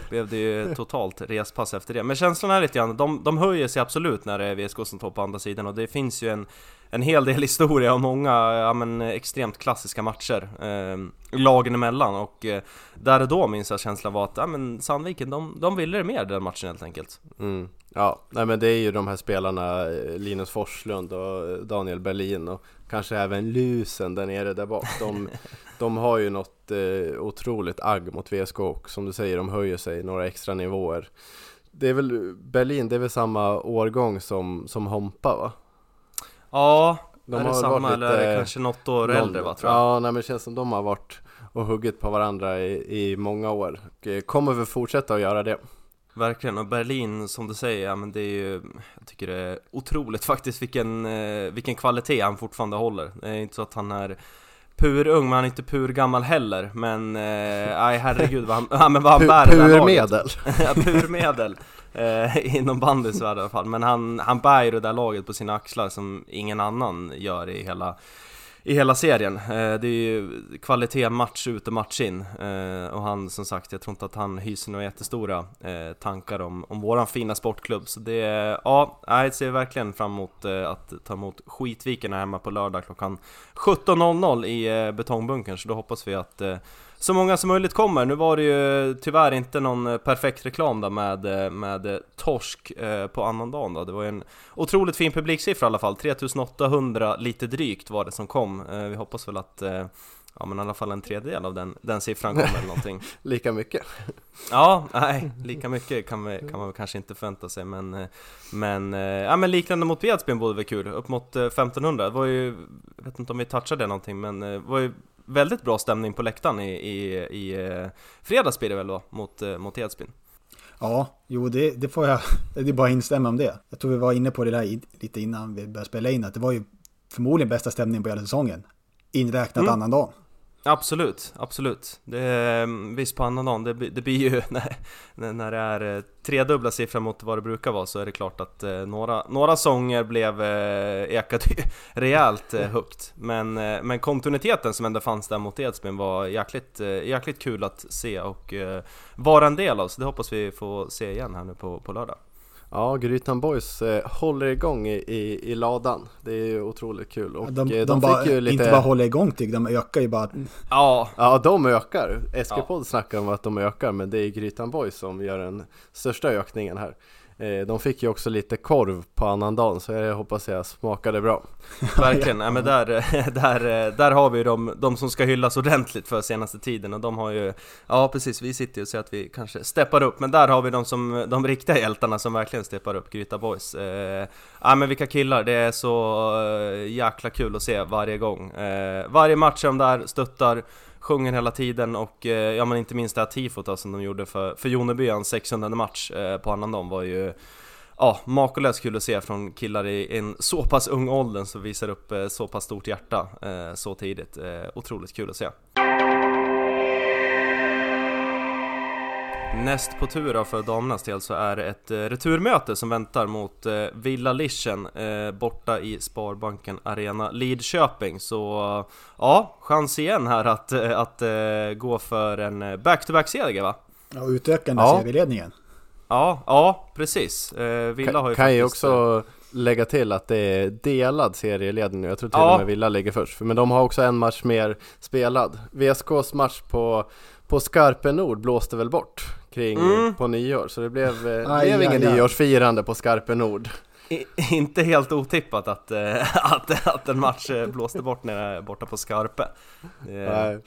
blev det ju totalt respass efter det. Men känslan är lite grann, de, de höjer sig absolut när det är VSK som står på andra sidan och det finns ju en, en hel del historia och många ja, men, extremt klassiska matcher eh, lagen emellan och eh, där och då minns jag känslan var att ja, men Sandviken, de, de ville det mer den matchen helt enkelt. Mm. Ja, nej men det är ju de här spelarna eh, Linus Forslund och eh, Daniel Berlin och kanske även Lusen där nere där bak. De, de har ju något eh, otroligt agg mot VSK och som du säger, de höjer sig några extra nivåer. Det är väl Berlin, det är väl samma årgång som, som Hompa va? Ja, De är det har samma varit eller är lite- kanske något år Någon- äldre va tror jag? Ja, nej, men det känns som de har varit och huggit på varandra i, i många år. Och eh, kommer väl fortsätta att göra det. Verkligen, och Berlin som du säger, ja men det är ju Jag tycker det är otroligt faktiskt vilken, eh, vilken kvalitet han fortfarande håller Det är inte så att han är purung, men han är inte pur gammal heller Men, eh, nej herregud vad han, ja, men vad han bär i det här laget. Purmedel. Ja, purmedel eh, Inom bandyns värld i alla fall Men han, han bär ju det där laget på sina axlar som ingen annan gör i hela i hela serien. Eh, det är ju kvalitet match ut och match in. Eh, och han som sagt, jag tror inte att han hyser några jättestora eh, tankar om, om våran fina sportklubb. Så det ja, jag ser verkligen fram emot eh, att ta emot Skitviken här hemma på lördag klockan 17.00 i eh, betongbunkern. Så då hoppas vi att eh, så många som möjligt kommer. Nu var det ju tyvärr inte någon eh, perfekt reklam där med, eh, med eh, torsk på annandagen då. Det var ju en otroligt fin publiksiffra i alla fall. 3800 lite drygt var det som kom. Vi hoppas väl att Ja men i alla fall en tredjedel av den, den siffran kommer eller någonting Lika mycket. Ja, nej, lika mycket kan, vi, kan man kanske inte förvänta sig men Men, ja men liknande mot Edsbyn vore väl kul, upp mot eh, 1500 Det var ju, jag vet inte om vi touchade det någonting men det var ju väldigt bra stämning på läktaren i, i, i eh, fredags blir det väl då, mot, eh, mot Edsbyn Ja, jo det, det får jag, det är bara att instämma om det. Jag tror vi var inne på det där lite innan vi började spela in, att det var ju förmodligen bästa stämningen på hela säsongen. Inräknat Mm. annandagen. Absolut, absolut. Det är, visst på annandagen, det, blir- det blir ju när, när det är eh, tredubbla siffror mot vad det brukar vara så är det klart att eh, några, några sånger blev eh, ekade rejält högt. Men, men kontinuiteten som ändå fanns där mot Edsbyn var jäkligt, jäkligt kul att se och vara en del av. Så det hoppas vi får se igen här nu på, på lördag. Ja, Grytan Boys eh, håller igång i, i, i ladan. Det är ju otroligt kul. Och De, eh, de, de, bara, fick ju lite... inte bara håller igång till, de ökar ju bara. Ja, Ja, de ökar. SG-podd Ja. snackar om att de ökar, men det är Grytan Boys som gör den största ökningen här. Eh, de fick ju också lite korv på annandagen, så jag hoppas jag smakade bra. Verkligen, ja, men där, eh, där, eh, där har vi ju de, de som ska hyllas ordentligt för senaste tiden och de har ju Ja precis, vi sitter ju och säger att vi kanske steppar upp men där har vi de som, de riktiga hjältarna som verkligen steppar upp, Gryta Boys. Eh, Ja men vilka killar, det är så jäkla kul att se varje gång. Eh, Varje match är de där, stöttar Sjunger hela tiden och eh, ja men inte minst det här tifot då, som de gjorde för, för Joneby, hans 600 match eh, på annandagen var ju Ja, makalöst kul att se från killar i en så pass ung ålder som visar upp eh, så pass stort hjärta eh, så tidigt. Otroligt kul att se. Näst på tur för damernas del så är det ett eh, returmöte som väntar mot eh, Villa Lichen eh, borta i Sparbanken Arena Lidköping. Så ja, chans igen här att, att gå för en back-to-back-seger va? Ja, utökande Ja. serieledningen. Ja, ja precis. Villa har ju Kan, faktiskt, eh, också lägga till att det är delad serieledning nu. Jag tror till Ja. och med Villa ligger först. Men de har också en match mer spelad. VSKs match på, på Skarpe Nord blåste väl bort kring Mm. på nyår. Så det blev, eh, Aj, blev aj, ingen aj. nyårsfirande på Skarpe Nord. I, inte helt otippat att, eh, att, att en match eh, blåste bort nere borta på Skarpe. Det, Nej,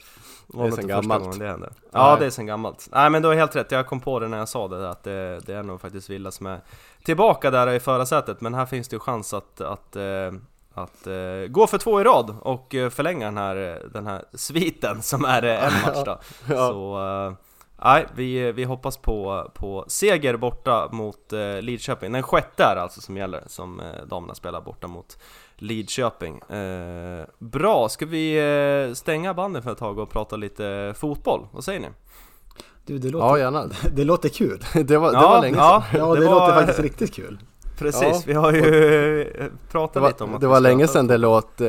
var det är sen gammalt. Det hände. Ja, Nej. det är sen gammalt. Nej men du har helt rätt, jag kom på det när jag sa det, att det, det är nog faktiskt Villa som är tillbaka där i förarsätet. Men här finns det ju chans att, att, att eh, gå för två i rad och eh, förlänga den här, den här sviten som är eh, en match då. Ja. Så, eh, nej, vi, vi hoppas på, på seger borta mot eh, Lidköping. Den sjätte är alltså som gäller, som eh, damerna spelar borta mot Lidköping. Eh, bra, ska vi eh, stänga banden för ett tag och prata lite fotboll? Vad säger ni? Du, det Ja, låter, gärna. det låter kul. Det var, det Ja, var länge sedan. ja, Ja, det, det låter var- faktiskt riktigt kul. Precis, Ja. vi har ju pratat var, lite om att det var länge sedan det låt eh,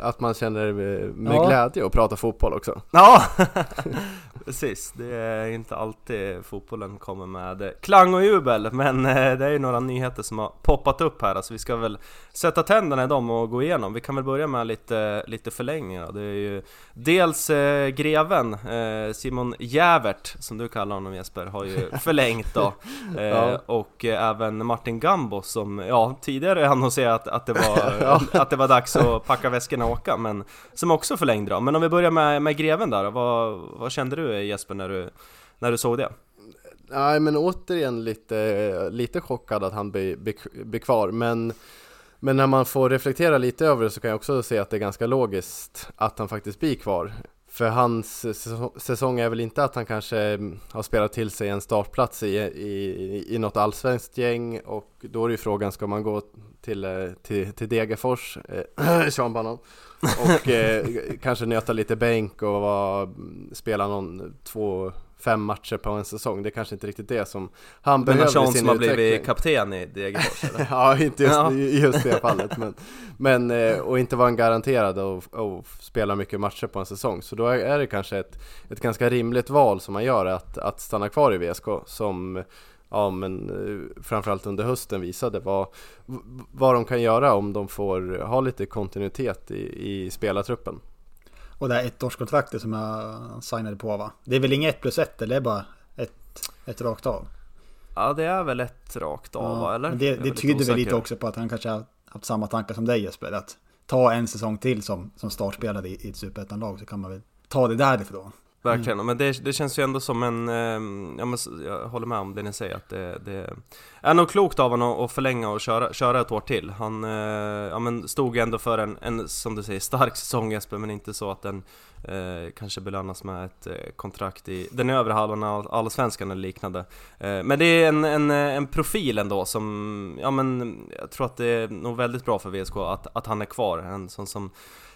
att man känner eh, med Ja. glädje att prata fotboll också. Ja, precis. Det är inte alltid fotbollen kommer med klang och jubel, men eh, det är ju några nyheter som har poppat upp här, så vi ska väl sätta tänderna i dem och gå igenom. Vi kan väl börja med lite, lite förlängningar. Det är ju dels eh, greven, eh, Simon Jävert, som du kallar honom Jesper, har ju förlängt då. Eh, Ja. Och eh, även Martin Gambo som, ja tidigare annonserade att, att, det var, Ja. att det var dags att packa väskorna och åka, men som också förlängde då. Men om vi börjar med, med greven där, vad, vad kände du Eh, Jesper när du, när du såg det? Nej men återigen lite, lite chockad att han blir, be, be, be, kvar men Men när man får reflektera lite över det så kan jag också se att det är ganska logiskt att han faktiskt blir kvar För hans säsong är väl inte att han kanske har spelat till sig en startplats i, i, i något allsvenskt gäng och då är ju frågan, ska man gå till, eh, till, till Degerfors, eh, Sean Banan och eh, kanske nöta lite bänk och vara, spela någon två, fem matcher på en säsong. Det är kanske inte riktigt det som han Men behöver i sin som har utveckling. blivit kapten i Degerfors eller? Ja, inte just, Ja. i just det fallet men, men eh, och inte vara en garanterad att att spela mycket matcher på en säsong Så då är- är det kanske ett, ett ganska rimligt val som man gör att, att stanna kvar i VSK Som ja, men, eh, framförallt under hösten visade vad, vad de kan göra om de får ha lite kontinuitet i, i spelartruppen Och det här ettårskontraktet som jag signade på va? Det är väl inget ett plus ett eller det är bara ett, ett rakt av? Ja det är väl ett rakt av va, eller? men det det lite tyder väl lite också på att han kanske har haft samma tankar som dig Jesper. Att ta en säsong till som, som startspelare i, i ett superettanlag så kan man väl ta det därifrån. Mm. Verkligen, men det, det känns ju ändå som en, Eh, jag, måste, jag håller med om det ni säger att det, det är nog klokt av honom att förlänga och köra, köra ett år till. Han eh, ja, men stod ju ändå för en, en, som du säger, stark säsong Jesper, men inte så att den eh, kanske belönas med ett eh, kontrakt i den övre halvan av Allsvenskan eller liknande. Eh, men det är en, en, eh, en profil ändå som, ja men jag tror att det är nog väldigt bra för VSK att, att han är kvar. En sån som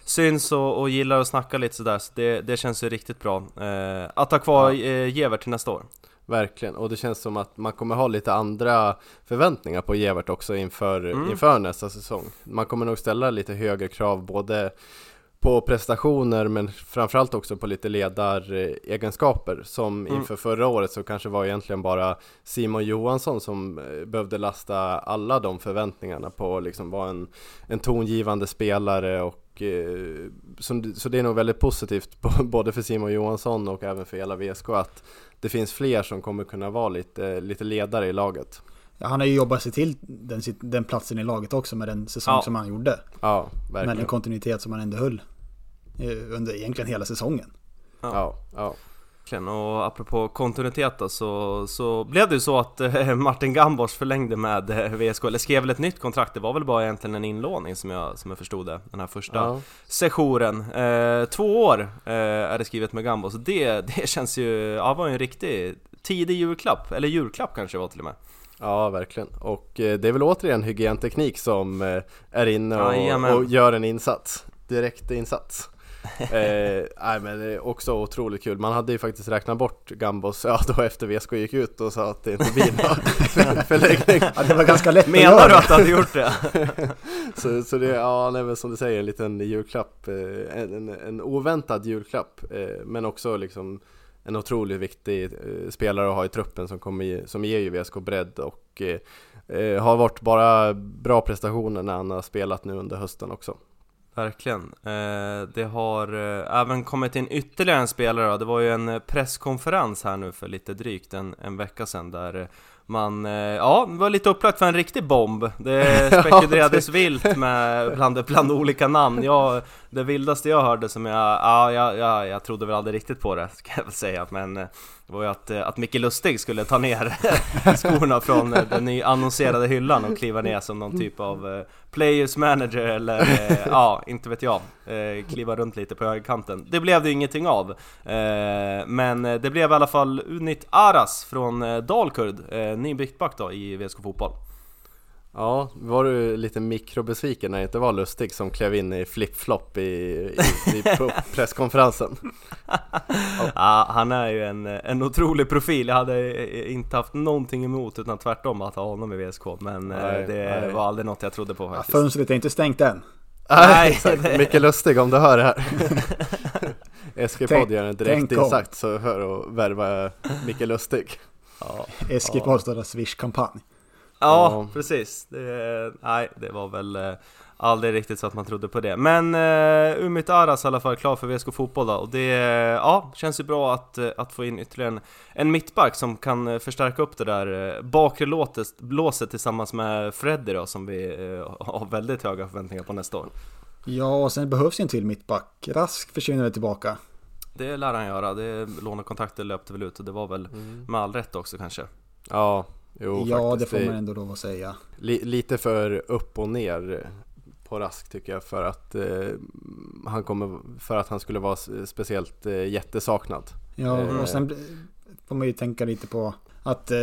syns och, och gillar att snacka lite sådär, så det, det känns ju riktigt bra. Eh, att ha kvar eh, Gevert till nästa år. Verkligen, och det känns som att man kommer ha lite andra förväntningar på Gevert också inför, Mm. inför nästa säsong. Man kommer nog ställa lite högre krav både på prestationer men framförallt också på lite ledaregenskaper som Mm. inför förra året så kanske var egentligen bara Simon Johansson som eh, behövde lasta alla de förväntningarna på att liksom vara en, en tongivande spelare och eh, som, så det är nog väldigt positivt både för Simon Johansson och även för hela VSK att det finns fler som kommer kunna vara lite, lite ledare i laget. Ja, han har ju jobbat sig till den, den platsen i laget också med den säsong Ja. som han gjorde. Ja, Med den verkligen. kontinuitet som han ändå höll eh, under egentligen hela säsongen. Ja, ja. Verkligen, och apropå kontinuitet då, så, så blev det ju så att eh, Martin Gambors förlängde med eh, VSK, eller skrev väl ett nytt kontrakt, det var väl bara egentligen en inlåning som jag, som jag förstod det, den här första ja. sessionen. Eh, två år eh, är det skrivet med Gambos, det, det känns ju, ja var ju en riktig tidig julklapp, eller julklapp kanske var till och med. Ja, verkligen. Och eh, det är väl återigen hygienteknik som är inne och, och gör en insats. Direkt insats. eh, nej men det är också otroligt kul. Man hade ju faktiskt räknat bort Gambos, ja då efter VSK gick ut och sa att det inte blir någon förlängning. Ja, det var ganska lätt att Menar göra du att du hade gjort det? Så, så det, ja nej men som du säger, en liten julklapp, eh, en, en, oväntad julklapp. Eh, men också liksom en otroligt viktig eh, spelare att ha i truppen som, kommer, som ger ju VSK bredd och eh, har varit bara bra prestationer när han har spelat nu under hösten också. Verkligen. Eh, det har eh, även kommit in ytterligare en spelare då. Det var ju en eh, presskonferens här nu för lite drygt en, en vecka sedan där man, ja, det var lite upplagt för en riktig bomb. Det spekulerades vilt med, bland, bland olika namn. Jag, det vildaste jag hörde som jag, ja, jag, jag, jag trodde väl aldrig riktigt på det, ska jag väl säga. Men det var ju att, eh, att Micke Lustig skulle ta ner skorna från eh, den nyannonserade hyllan och kliva ner som någon typ av eh, players manager eller ja, inte vet jag, kliva runt lite på högerkanten. Det blev det ju ingenting av. Men det blev i alla fall Unit Aras från Dalkurd, ny mittback då i VSK Fotboll. Ja, var du lite mikrobesviken när det inte var Lustig som klev in i flip-flop i, i, i presskonferensen? ja, han är ju en, en otrolig profil, jag hade inte haft någonting emot utan tvärtom att ha honom i VSK Men eh, nej, det nej. var aldrig något jag trodde på faktiskt. ja, Fönstret är inte stängt än. Nej, exakt. Micke Lustig om du hör det här. SG-podd gör en direkt insats så hör och värva Micke Lustig. Ja, SG-podd ja. Swish-kampanj Ja, ja, precis. Det, nej, det var väl eh, aldrig riktigt så att man trodde på det. Men eh, Umit Aras i alla fall klar för VSK Fotboll då. Och det ja, känns ju bra att, eh, att få in ytterligare en, en mittback som kan eh, förstärka upp det där eh, bakre låtet, låset tillsammans med Freddy då, som vi eh, har väldigt höga förväntningar på nästa år. Ja, och sen behövs ju en till mittback. Rask försvinner tillbaka. Det lär han göra. Det lånekontakter löpte väl ut och det var väl mm. med all rätt också kanske. Ja, Jo, ja, faktiskt. det får man ändå lov att säga. Li lite för upp och ner på Rask tycker jag för att eh, han kommer för att han skulle vara speciellt eh, jättesaknad. Ja, eh. och sen får man ju tänka lite på att eh,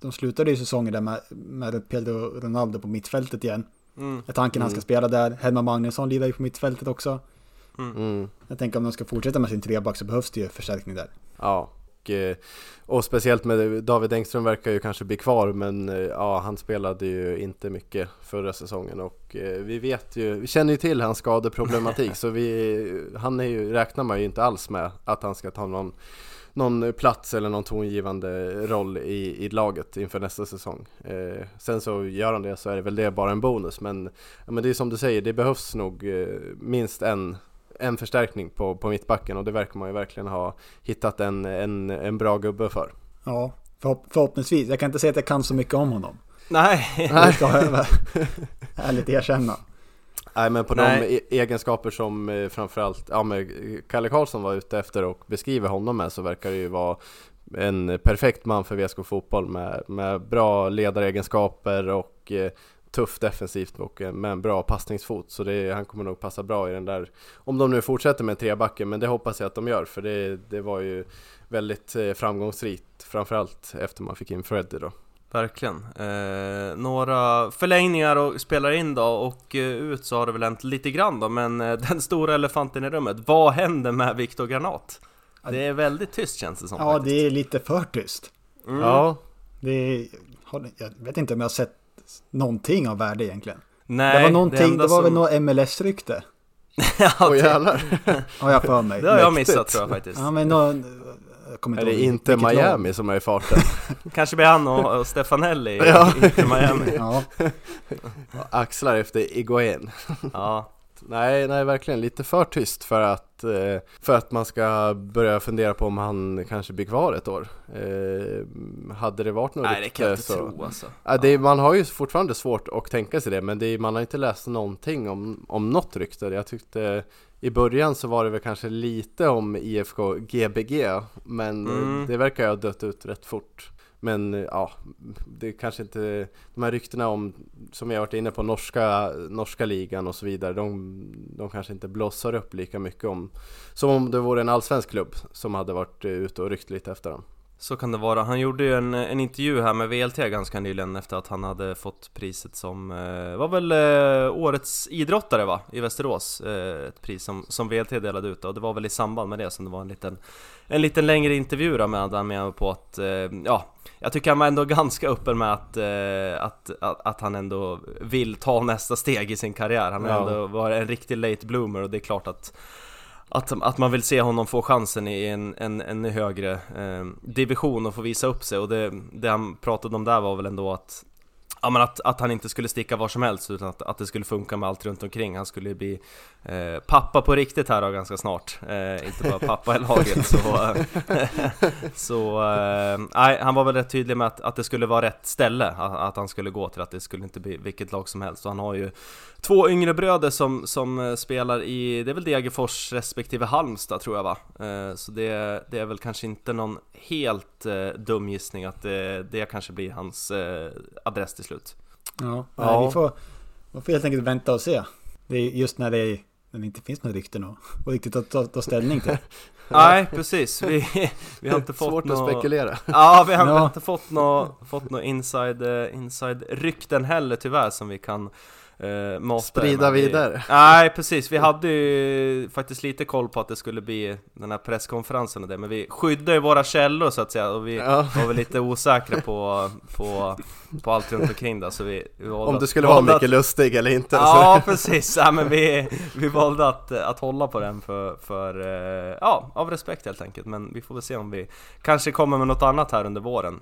de slutade ju säsongen där med, med Pedro Ronaldo på mittfältet igen. Mm. Är tanken mm. han ska spela där. Helma Magnusson lirar ju på mittfältet också. Mm. mm. Jag tänker om de ska fortsätta med sin treback så behövs det ju förstärkning där. Ja, Eh, och speciellt med David Engström verkar ju kanske bli kvar men eh, ja, han spelade ju inte mycket förra säsongen och eh, vi vet ju, vi känner ju till hans skadeproblematik så vi, han är ju, räknar man ju inte alls med att han ska ta någon någon plats eller någon tongivande roll i, i laget inför nästa säsong. Eh, sen så gör han det så är det väl det bara en bonus men, ja, men det är som du säger, det behövs nog eh, minst en en förstärkning på, på mittbacken och det verkar man ju verkligen ha hittat en, en, en bra gubbe för. Ja, förhopp förhoppningsvis. Jag kan inte säga att jag kan så mycket om honom. Nej. Det ska jag ärligt erkänna. Nej men på Nej. de egenskaper som eh, framförallt ja, men Kalle Karlsson var ute efter och beskriver honom med så verkar det ju vara en perfekt man för VSK Fotboll med, med bra ledaregenskaper och eh, tufft defensivt och med en bra passningsfot så det, han kommer nog passa bra i den där Om de nu fortsätter med trebacken men det hoppas jag att de gör för det, det var ju väldigt eh, framgångsrikt framförallt efter man fick in Freddy då Verkligen. Eh, några förlängningar och spelar in då och eh, ut så har det väl hänt lite grann då men eh, den stora elefanten i rummet, vad händer med Viktor Granat? Det är väldigt tyst känns det som Ja, faktiskt. det är lite för tyst. Mm. Ja. Det är, jag vet inte om jag har sett någonting av värde egentligen. Nej, det var någonting, det, det var som... väl något MLS-rykte. ja, Åh jävlar. Har jag för mig. Det har jag missat tror jag faktiskt. Ja, men nå, är det inte Miami lag. som är i farten? Kanske blir han och, och Stefanelli ja. i Miami. ja. Axlar efter Iguain. ja. Nej, nej verkligen lite för tyst för att, eh, för att man ska börja fundera på om han kanske blir kvar ett år. Eh, hade det varit något Nej, det kan jag inte så, tro alltså. Ja. Det, man har ju fortfarande svårt att tänka sig det, men det, man har inte läst någonting om, om något rykte. Jag tyckte i början så var det väl kanske lite om IFK Gbg, men mm. det verkar ha dött ut rätt fort. Men eh, ja, det är kanske inte de här ryktena om, som jag varit inne på, norska, norska ligan och så vidare, de, de kanske inte blossar upp lika mycket om, som om det vore en allsvensk klubb som hade varit eh, ute och ryckt lite efter dem. Så kan det vara. Han gjorde ju en, en intervju här med VLT ganska nyligen efter att han hade fått priset som, eh, var väl eh, årets idrottare va? I Västerås. Eh, ett pris som, som VLT delade ut och det var väl i samband med det som det var en liten, en liten längre intervju då med han menade på att, eh, ja, jag tycker han var ändå ganska öppen med att, eh, att, att, att, han ändå vill ta nästa steg i sin karriär. Han har ja. ändå varit en riktig late bloomer och det är klart att att, att man vill se honom få chansen i en, en, en högre eh, division och få visa upp sig och det, det han pratade om där var väl ändå att Ja men att, att han inte skulle sticka var som helst utan att, att det skulle funka med allt runt omkring. Han skulle bli eh, pappa på riktigt här då ganska snart. Eh, Inte bara pappa i laget så eh, Så, eh, nej han var väl rätt tydlig med att, att det skulle vara rätt ställe. Att, att, han skulle gå till, att det skulle inte bli vilket lag som helst. Och han har ju två yngre bröder som, som eh, spelar i, det är väl Degerfors respektive Halmstad tror jag va? Eh, så det, det är väl kanske inte någon helt eh, dum gissning att det, det kanske blir hans eh, adress till slut. Ja, Nej, vi, får, vi får helt enkelt vänta och se. Det är just när det, när det inte finns några rykten och, och riktigt att ta, ta ställning till. Nej, precis. Vi, vi har inte fått Svårt nå... att spekulera. Ja, vi har Ja. inte fått några fått nå inside, eh, inside rykten heller tyvärr som vi kan eh, mata Sprida vi- vidare. Nej precis, vi hade ju faktiskt lite koll på att det skulle bli den här presskonferensen och det Men vi skyddade ju våra källor så att säga och vi Ja. var väl lite osäkra på, på, på allt runt omkring där så vi, vi valde Om du skulle vara mycket att, lustig eller inte. Ja precis, ja, men vi, vi valde att, att hålla på den för, för eh, ja, av respekt helt enkelt Men vi får väl se om vi kanske kommer med något annat här under våren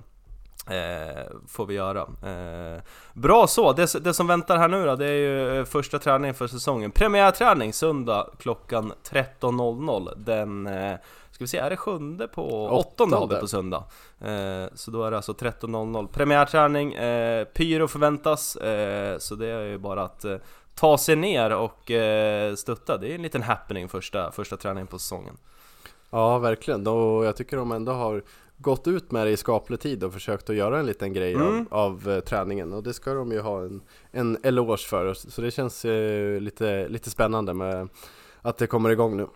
Eh, får vi göra. Eh, bra så, det, det som väntar här nu då, det är ju eh, första träningen för säsongen. Premiärträning söndag klockan 13.00 den, eh, ska vi se, är det sjunde på åttonde har vi på söndag. Eh, så då är det alltså 13.00 premiärträning, eh, pyro förväntas, eh, så det är ju bara att eh, ta sig ner och eh, stötta. Det är en liten happening första, första träningen på säsongen. Ja, verkligen. Och jag tycker de ändå har gått ut med det i skaplig tid och försökt att göra en liten grej Mm. av, av eh, träningen. Och det ska de ju ha en, en eloge för. Så det känns eh, lite, lite spännande med att det kommer igång nu.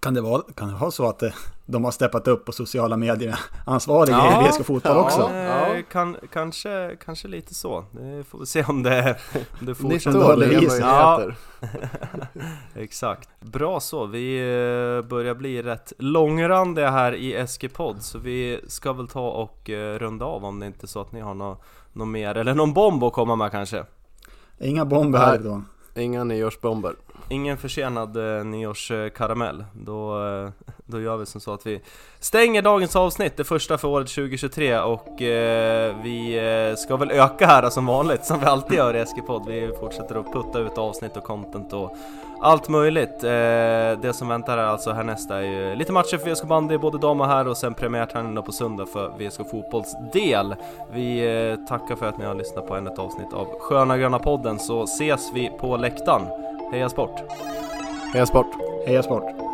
Kan det vara, kan det vara så att det, de har steppat upp på sociala medier ansvariga i VSK Fotboll ja. också? Eh, kan, kanske, kanske lite så. Får vi se om det, om det Nytt fortsätter. år, år, möjligheter. Exakt. Bra så, vi eh, börjar bli rätt långrandiga här i SG-podd så vi ska väl ta och eh, runda av om det inte är så att ni har något nå mer, eller någon bomb att komma med kanske? Inga bomber härifrån. Inga nyårsbomber. Ingen försenad eh, nyårskaramell. Då, eh, då gör vi som så att vi stänger dagens avsnitt, det första för året 2023 och eh, vi eh, ska väl öka här som vanligt som vi alltid gör i SG-podd. Vi fortsätter att putta ut avsnitt och content och allt möjligt. Eh, det som väntar är alltså härnäst är ju lite matcher för VSK bandy, både dam och herr och sen premiärträning då på söndag för VSK fotbolls del. Vi eh, tackar för att ni har lyssnat på ännu ett avsnitt av Sköna Gröna podden så ses vi på läktaren. Heja sport! Heja sport! Heja sport!